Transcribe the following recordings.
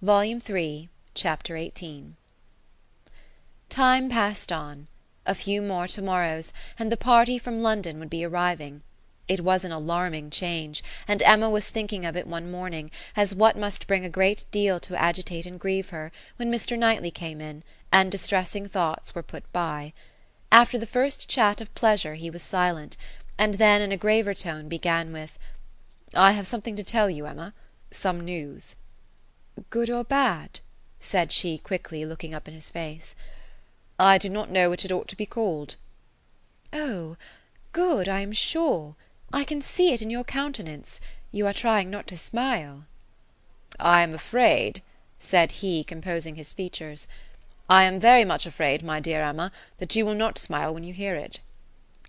Volume Three, Chapter XVIII Time passed on. A few more to morrows, and the party from London would be arriving. It was an alarming change, and Emma was thinking of it one morning, as what must bring a great deal to agitate and grieve her, when Mr. Knightley came in, and distressing thoughts were put by. After the first chat of pleasure he was silent, and then in a graver tone began with: "I have something to tell you, Emma; some news." "Good or bad?" said she quickly, looking up in his face. "I do not know what it ought to be called." "Oh, good, I am sure. I can see it in your countenance; you are trying not to smile." "I am afraid," said he, composing his features, "I am very much afraid, my dear Emma, that you will not smile when you hear it."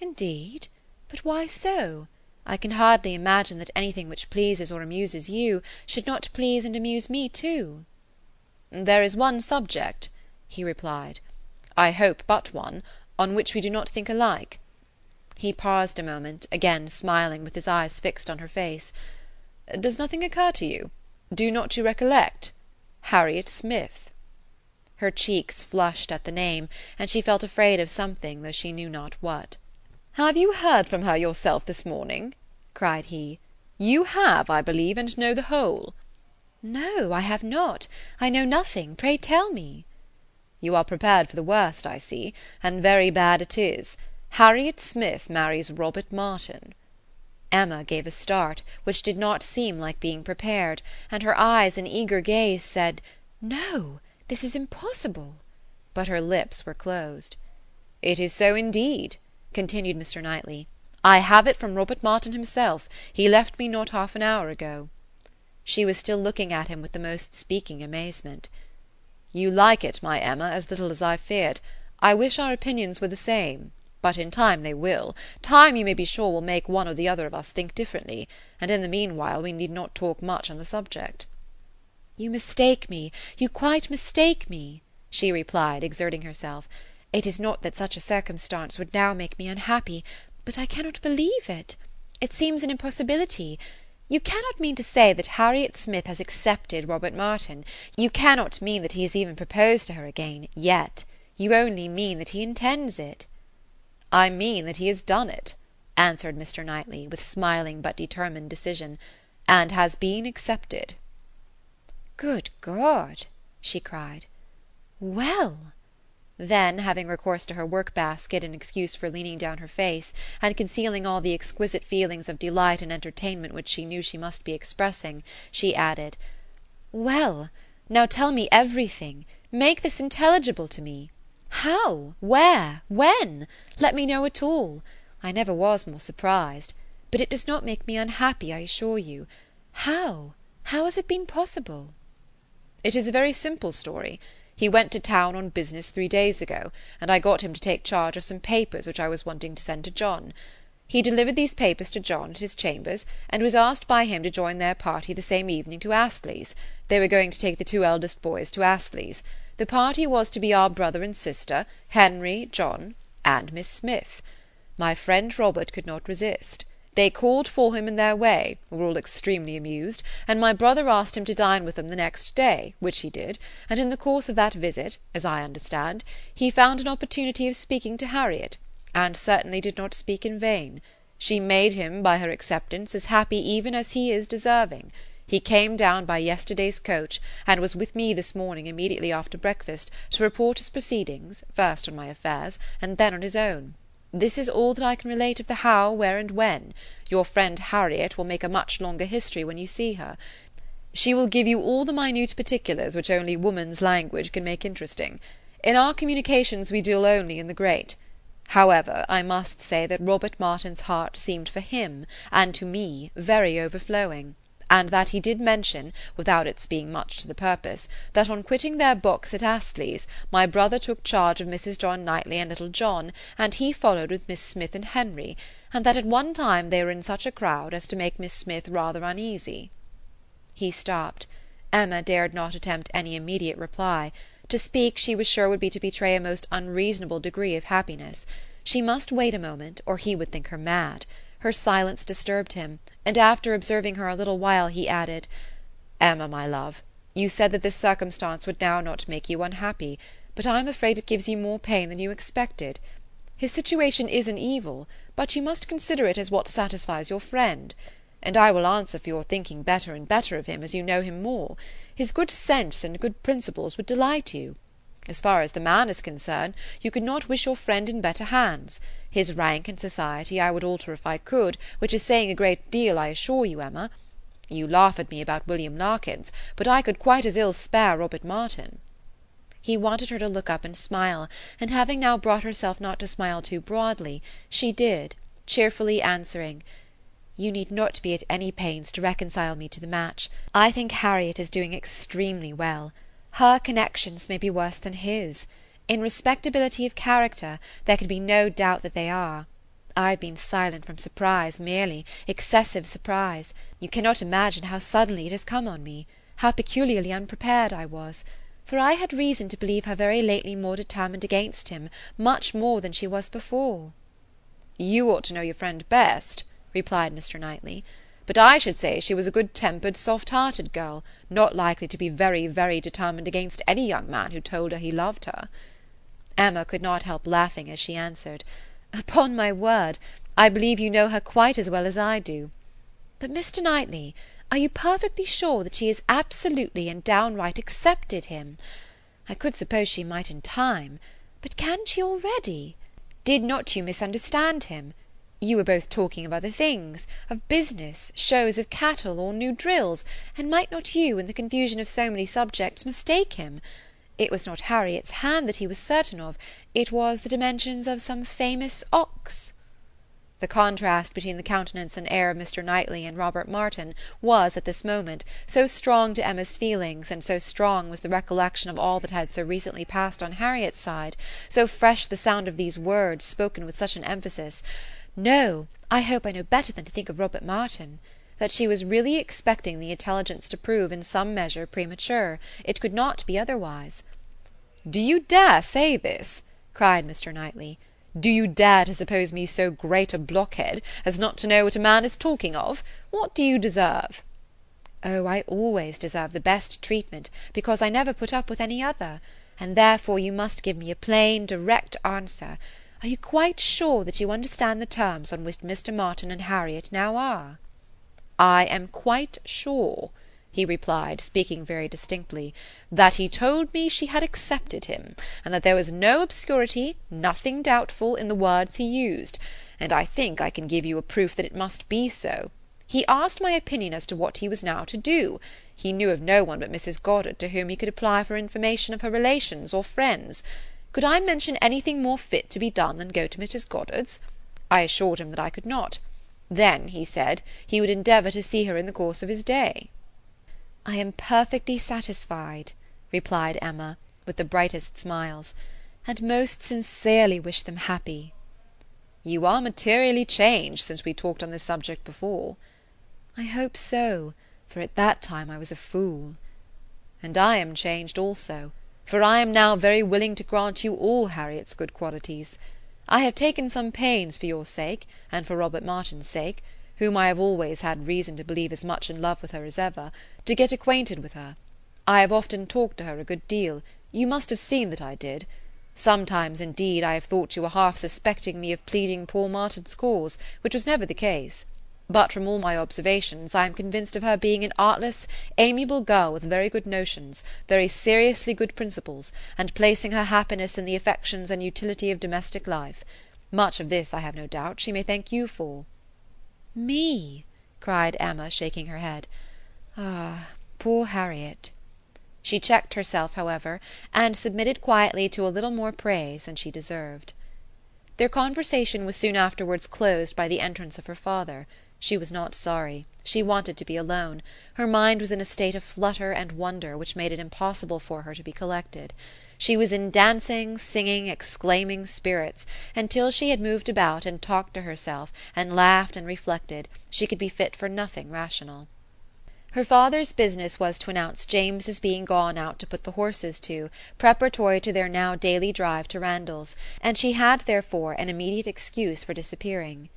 "Indeed! But why so? I can hardly imagine that anything which pleases or amuses you should not please and amuse me too." "There is one subject," he replied, "I hope but one, on which we do not think alike." He paused a moment, again smiling, with his eyes fixed on her face. "Does nothing occur to you? Do not you recollect? Harriet Smith." Her cheeks flushed at the name, and she felt afraid of something, though she knew not what. "Have you heard from her yourself this morning?" cried he. "You have, I believe, and know the whole." "No, I have not. I know nothing. Pray tell me." "You are prepared for the worst, I see, and very bad it is. Harriet Smith marries Robert Martin." Emma gave a start, which did not seem like being prepared, and her eyes in eager gaze said, "No, this is impossible." But her lips were closed. "It is so indeed continued Mr. Knightley. "I have it from Robert Martin himself; he left me not half an hour ago." She was still looking at him with the most speaking amazement. "You like it, my Emma, as little as I feared. I wish our opinions were the same; but in time they will; time, you may be sure, will make one or the other of us think differently, and in the meanwhile we need not talk much on the subject." "You mistake me, you quite mistake me," she replied, exerting herself. It is not that such a circumstance would now make me unhappy, but I cannot believe it. It seems an impossibility. You cannot mean to say that Harriet Smith has accepted Robert Martin; you cannot mean that he has even proposed to her again, yet; you only mean that he intends it." "I mean that he has done it," answered Mr. Knightley, with smiling but determined decision, "and has been accepted." "Good God!" she cried. "Well!" Then, having recourse to her work basket in excuse for leaning down her face, and concealing all the exquisite feelings of delight and entertainment which she knew she must be expressing, she added: "Well! now tell me everything; make this intelligible to me. How? where? when? Let me know it all. I never was more surprised. But it does not make me unhappy, I assure you. How? how has it been possible?" "It is a very simple story. He went to town on business three days ago, and I got him to take charge of some papers which I was wanting to send to John. He delivered these papers to John at his chambers, and was asked by him to join their party the same evening to Astley's; they were going to take the two eldest boys to Astley's. The party was to be our brother and sister, Henry, John, and Miss Smith. My friend Robert could not resist. They called for him in their way, were all extremely amused, and my brother asked him to dine with them the next day, which he did, and in the course of that visit, as I understand, he found an opportunity of speaking to Harriet, and certainly did not speak in vain. She made him, by her acceptance, as happy even as he is deserving. He came down by yesterday's coach, and was with me this morning immediately after breakfast, to report his proceedings, first on my affairs, and then on his own. This is all that I can relate of the how, where, and when. Your friend Harriet will make a much longer history when you see her. She will give you all the minute particulars which only woman's language can make interesting. In our communications we deal only in the great. However, I must say that Robert Martin's heart seemed for him, and to me, very overflowing and that he did mention, without its being much to the purpose, that on quitting their box at Astley's, my brother took charge of Mrs. John Knightley and little John, and he followed with Miss Smith and Henry, and that at one time they were in such a crowd as to make Miss Smith rather uneasy." He stopped. Emma dared not attempt any immediate reply. To speak, she was sure would be to betray a most unreasonable degree of happiness. She must wait a moment, or he would think her mad. Her silence disturbed him, and after observing her a little while, he added: "Emma, my love, You said that this circumstance would now not make you unhappy, but I am afraid it gives you more pain than you expected. His situation is an evil, but you must consider it as what satisfies your friend. And I will answer for your thinking better and better of him as you know him more. His good sense and good principles would delight you. As far as the man is concerned, you could not wish your friend in better hands. His rank in society I would alter if I could, which is saying a great deal, I assure you, Emma. You laugh at me about William Larkins, but I could quite as ill spare Robert Martin." He wanted her to look up and smile, and having now brought herself not to smile too broadly, she did, cheerfully answering you need not be at any pains to reconcile me to the match. I think Harriet is doing extremely well. Her connections may be worse than his. In respectability of character, there can be no doubt that they are. I have been silent from surprise merely, excessive surprise. You cannot imagine how suddenly it has come on me, how peculiarly unprepared I was; for I had reason to believe her very lately more determined against him, much more than she was before. You ought to know your friend best replied Mr. Knightley. But I should say she was a good tempered, soft hearted girl, not likely to be very, very determined against any young man who told her he loved her. Emma could not help laughing as she answered, "Upon my word, I believe you know her quite as well as I do. But, Mr. Knightley, are you perfectly sure that she has absolutely and downright accepted him? I could suppose she might in time, but can she already? Did not you misunderstand him? You were both talking of other things, of business, shows of cattle, or new drills, and might not you, in the confusion of so many subjects, mistake him? It was not Harriet's hand that he was certain of, it was the dimensions of some famous ox. The contrast between the countenance and air of Mr. Knightley and Robert Martin was, at this moment, so strong to Emma's feelings, and so strong was the recollection of all that had so recently passed on Harriet's side, so fresh the sound of these words, spoken with such an emphasis no, I hope I know better than to think of Robert Martin that she was really expecting the intelligence to prove in some measure premature; it could not be otherwise. "Do you dare say this?" cried Mr. Knightley. "Do you dare to suppose me so great a blockhead as not to know what a man is talking of? What do you deserve?" "Oh, I always deserve the best treatment, because I never put up with any other; and therefore you must give me a plain, direct answer. Are you quite sure that you understand the terms on which Mr. Martin and Harriet now are?" "I am quite sure," he replied, speaking very distinctly, "that he told me she had accepted him, and that there was no obscurity, nothing doubtful, in the words he used; and I think I can give you a proof that it must be so. He asked my opinion as to what he was now to do. He knew of no one but Mrs. Goddard to whom he could apply for information of her relations or friends. Could I mention anything more fit to be done than go to Mrs. Goddard's? I assured him that I could not. Then, he said, he would endeavour to see her in the course of his day. I am perfectly satisfied, replied Emma, with the brightest smiles, and most sincerely wish them happy. You are materially changed since we talked on this subject before. I hope so, for at that time I was a fool. And I am changed also for I am now very willing to grant you all Harriet's good qualities. I have taken some pains for your sake, and for Robert Martin's sake, whom I have always had reason to believe as much in love with her as ever, to get acquainted with her. I have often talked to her a good deal; you must have seen that I did. Sometimes, indeed, I have thought you were half suspecting me of pleading poor Martin's cause, which was never the case but from all my observations I am convinced of her being an artless, amiable girl with very good notions, very seriously good principles, and placing her happiness in the affections and utility of domestic life. Much of this, I have no doubt, she may thank you for." "Me!" cried Emma, shaking her head. "Ah, poor Harriet!" She checked herself, however, and submitted quietly to a little more praise than she deserved. Their conversation was soon afterwards closed by the entrance of her father. She was not sorry; she wanted to be alone; her mind was in a state of flutter and wonder which made it impossible for her to be collected. She was in dancing, singing, exclaiming spirits, and till she had moved about and talked to herself, and laughed and reflected, she could be fit for nothing rational. Her father's business was to announce James's being gone out to put the horses to, preparatory to their now daily drive to Randalls, and she had therefore an immediate excuse for disappearing.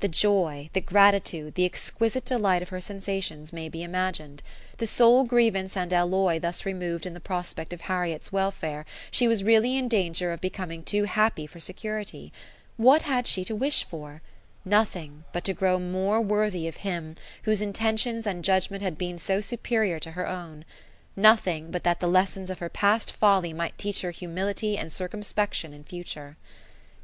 The joy, the gratitude, the exquisite delight of her sensations may be imagined. The sole grievance and alloy thus removed in the prospect of Harriet's welfare, she was really in danger of becoming too happy for security. What had she to wish for? Nothing, but to grow more worthy of him, whose intentions and judgment had been so superior to her own. Nothing, but that the lessons of her past folly might teach her humility and circumspection in future.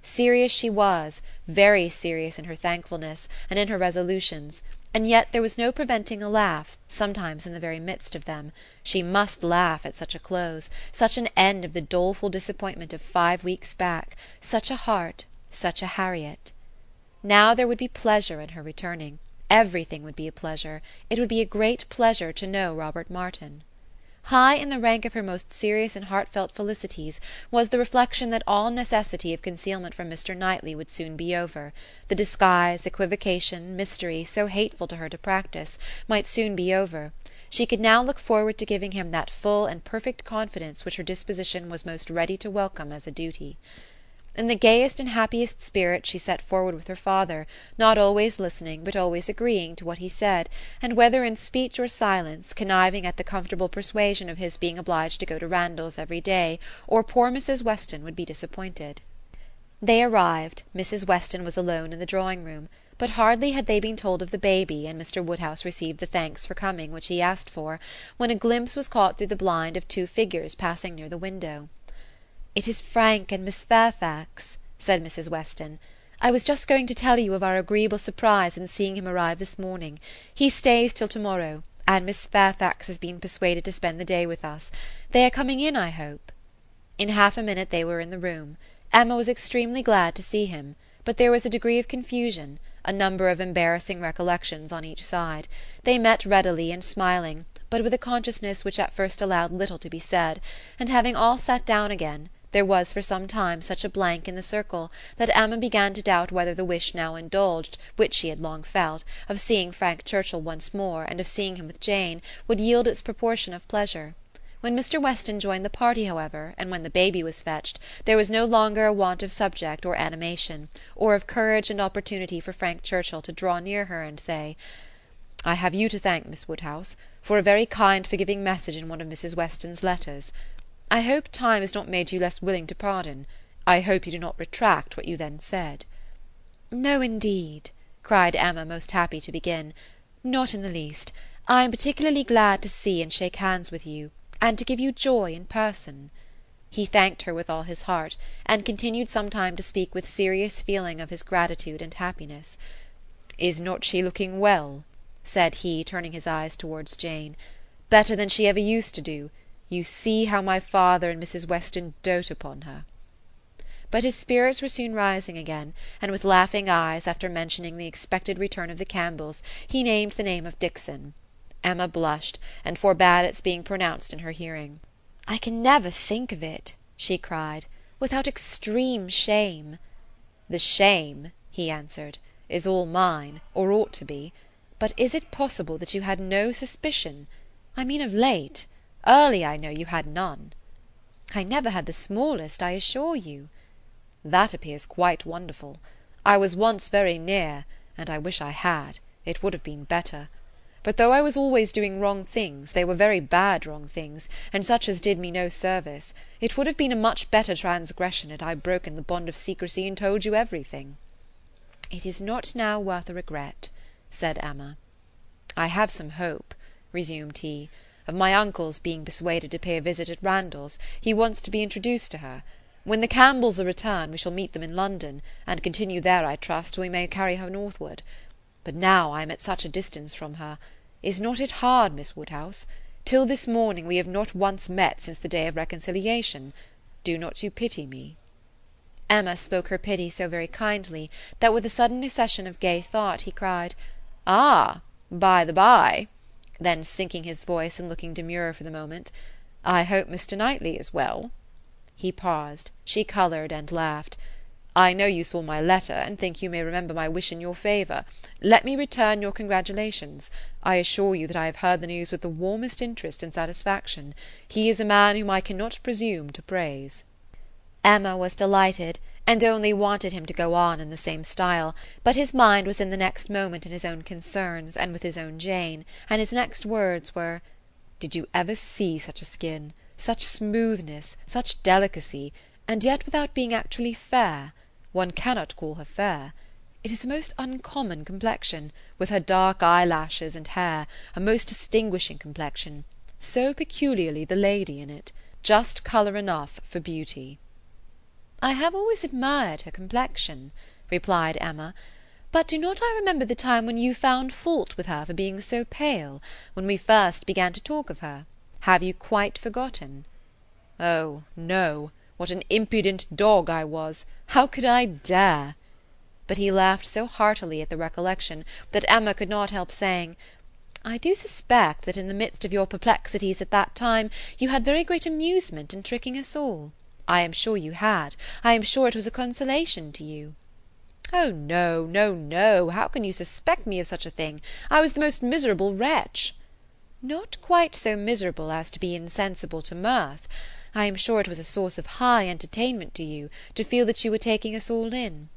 Serious she was, very serious in her thankfulness, and in her resolutions; and yet there was no preventing a laugh, sometimes in the very midst of them. She must laugh at such a close, such an end of the doleful disappointment of five weeks back; such a heart, such a Harriet. Now there would be pleasure in her returning; everything would be a pleasure; it would be a great pleasure to know Robert Martin. High in the rank of her most serious and heartfelt felicities was the reflection that all necessity of concealment from Mr. Knightley would soon be over; the disguise, equivocation, mystery, so hateful to her to practise, might soon be over; she could now look forward to giving him that full and perfect confidence which her disposition was most ready to welcome as a duty. In the gayest and happiest spirits she set forward with her father, not always listening, but always agreeing to what he said, and whether in speech or silence, conniving at the comfortable persuasion of his being obliged to go to Randalls every day, or poor Mrs. Weston would be disappointed. They arrived; Mrs. Weston was alone in the drawing room; but hardly had they been told of the baby, and Mr. Woodhouse received the thanks for coming which he asked for, when a glimpse was caught through the blind of two figures passing near the window. "It is Frank and Miss Fairfax," said Mrs. Weston. "I was just going to tell you of our agreeable surprise in seeing him arrive this morning. He stays till to morrow, and Miss Fairfax has been persuaded to spend the day with us. They are coming in, I hope." In half a minute they were in the room. Emma was extremely glad to see him; but there was a degree of confusion, a number of embarrassing recollections on each side. They met readily and smiling, but with a consciousness which at first allowed little to be said, and having all sat down again there was for some time such a blank in the circle that Emma began to doubt whether the wish now indulged, which she had long felt, of seeing Frank Churchill once more and of seeing him with Jane, would yield its proportion of pleasure. When Mr. Weston joined the party, however, and when the baby was fetched, there was no longer a want of subject or animation, or of courage and opportunity for Frank Churchill to draw near her and say: "I have you to thank, Miss Woodhouse, for a very kind forgiving message in one of Mrs. Weston's letters. I hope time has not made you less willing to pardon. I hope you do not retract what you then said." "No, indeed," cried Emma, most happy to begin. "Not in the least. I am particularly glad to see and shake hands with you, and to give you joy in person." He thanked her with all his heart, and continued some time to speak with serious feeling of his gratitude and happiness. "Is not she looking well?" said he, turning his eyes towards Jane. "Better than she ever used to do? You see how my father and Mrs. Weston dote upon her." But his spirits were soon rising again, and with laughing eyes, after mentioning the expected return of the Campbells, he named the name of Dixon. Emma blushed, and forbade its being pronounced in her hearing. "I can never think of it," she cried, "without extreme shame." "The shame," he answered, "is all mine, or ought to be. But is it possible that you had no suspicion? I mean of late. Early, I know, you had none." "I never had the smallest, I assure you." "That appears quite wonderful. I was once very near, and I wish I had; it would have been better. But though I was always doing wrong things, they were very bad wrong things, and such as did me no service, it would have been a much better transgression had I broken the bond of secrecy and told you everything." "It is not now worth a regret," said Emma. "I have some hope," resumed he of my uncle's being persuaded to pay a visit at Randalls; he wants to be introduced to her. When the Campbells are returned, we shall meet them in London, and continue there, I trust, till we may carry her northward. But now I am at such a distance from her. Is not it hard, Miss Woodhouse? Till this morning we have not once met since the day of reconciliation. Do not you pity me?" Emma spoke her pity so very kindly that with a sudden accession of gay thought he cried: "Ah, by the by! Then sinking his voice and looking demure for the moment, "I hope Mr. Knightley is well." He paused; she coloured and laughed. "I know you saw my letter, and think you may remember my wish in your favour. Let me return your congratulations. I assure you that I have heard the news with the warmest interest and satisfaction. He is a man whom I cannot presume to praise." Emma was delighted, and only wanted him to go on in the same style, but his mind was in the next moment in his own concerns and with his own Jane, and his next words were: "Did you ever see such a skin? Such smoothness, such delicacy, and yet without being actually fair. One cannot call her fair. It is a most uncommon complexion, with her dark eyelashes and hair, a most distinguishing complexion; so peculiarly the lady in it. Just colour enough for beauty." "I have always admired her complexion," replied Emma, "but do not I remember the time when you found fault with her for being so pale, when we first began to talk of her? Have you quite forgotten?" "Oh, no! What an impudent dog I was! How could I dare?" But he laughed so heartily at the recollection that Emma could not help saying, "I do suspect that in the midst of your perplexities at that time you had very great amusement in tricking us all. I am sure you had. I am sure it was a consolation to you." "Oh no, no, no! How can you suspect me of such a thing? I was the most miserable wretch." "Not quite so miserable as to be insensible to mirth. I am sure it was a source of high entertainment to you to feel that you were taking us all in.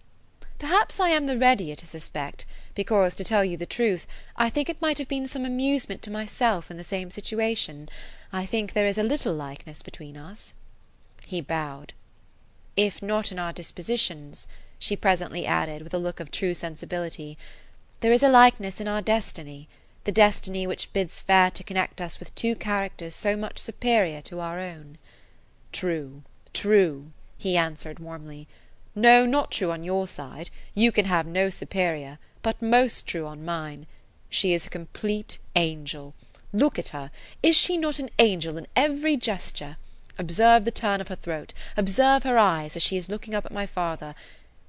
Perhaps I am the readier to suspect, because, to tell you the truth, I think it might have been some amusement to myself in the same situation. I think there is a little likeness between us." He bowed. "If not in our dispositions," she presently added, with a look of true sensibility, "there is a likeness in our destiny, the destiny which bids fair to connect us with two characters so much superior to our own." "True, true," he answered warmly. "No, not true on your side; you can have no superior, but most true on mine. She is a complete angel. Look at her. Is she not an angel in every gesture? Observe the turn of her throat, observe her eyes, as she is looking up at my father.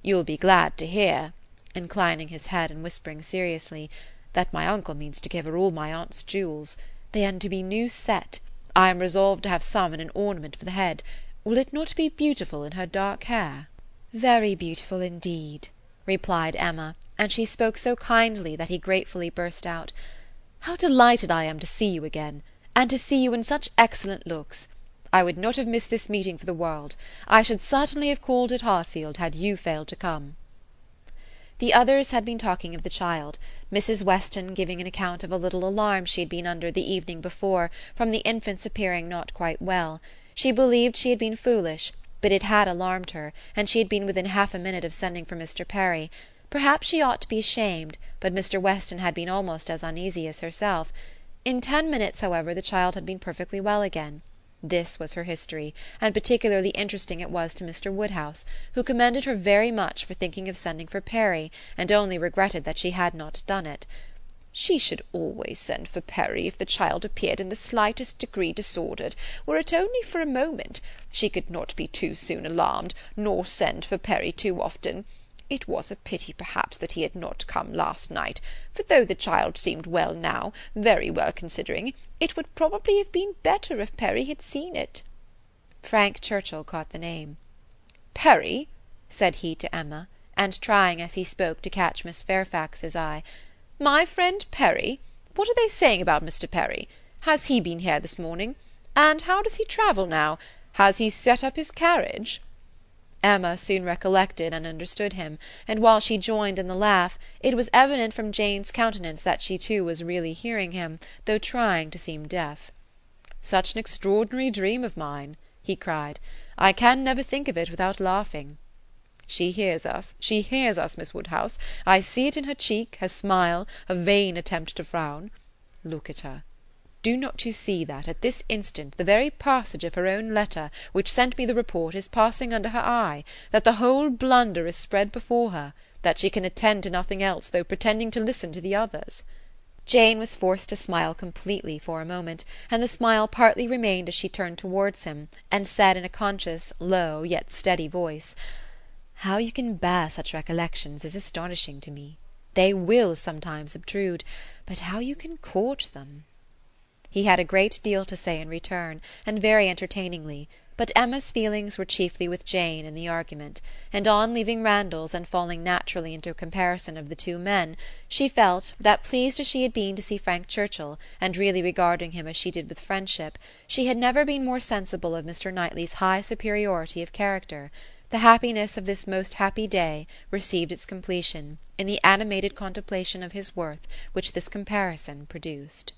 You will be glad to hear," inclining his head and whispering seriously, "that my uncle means to give her all my aunt's jewels. They are to be new set. I am resolved to have some in an ornament for the head. Will it not be beautiful in her dark hair?" "Very beautiful indeed," replied Emma, and she spoke so kindly that he gratefully burst out: "How delighted I am to see you again, and to see you in such excellent looks! I would not have missed this meeting for the world. I should certainly have called at Hartfield had you failed to come." The others had been talking of the child, Mrs. Weston giving an account of a little alarm she had been under the evening before from the infant's appearing not quite well. She believed she had been foolish, but it had alarmed her, and she had been within half a minute of sending for Mr. Perry. Perhaps she ought to be ashamed, but Mr. Weston had been almost as uneasy as herself. In ten minutes, however, the child had been perfectly well again. This was her history, and particularly interesting it was to Mr. Woodhouse, who commended her very much for thinking of sending for Perry, and only regretted that she had not done it. "She should always send for Perry if the child appeared in the slightest degree disordered, were it only for a moment. She could not be too soon alarmed, nor send for Perry too often. It was a pity, perhaps, that he had not come last night, for though the child seemed well now, very well considering, it would probably have been better if Perry had seen it." Frank Churchill caught the name. "Perry!" said he to Emma, and trying as he spoke to catch Miss Fairfax's eye. "My friend Perry! What are they saying about Mr. Perry? Has he been here this morning? And how does he travel now? Has he set up his carriage?" Emma soon recollected and understood him, and while she joined in the laugh, it was evident from Jane's countenance that she too was really hearing him, though trying to seem deaf. "Such an extraordinary dream of mine!" he cried. "I can never think of it without laughing. She hears us, she hears us, Miss Woodhouse. I see it in her cheek, her smile, a vain attempt to frown. Look at her. Do not you see that, at this instant, the very passage of her own letter, which sent me the report, is passing under her eye; that the whole blunder is spread before her; that she can attend to nothing else, though pretending to listen to the others?" Jane was forced to smile completely for a moment, and the smile partly remained as she turned towards him, and said in a conscious, low, yet steady voice, "How you can bear such recollections is astonishing to me. They will sometimes obtrude, but how you can court them!" He had a great deal to say in return, and very entertainingly, but Emma's feelings were chiefly with Jane in the argument, and on leaving Randalls and falling naturally into a comparison of the two men, she felt, that pleased as she had been to see Frank Churchill, and really regarding him as she did with friendship, she had never been more sensible of Mr. Knightley's high superiority of character. the happiness of this most happy day received its completion, in the animated contemplation of his worth which this comparison produced.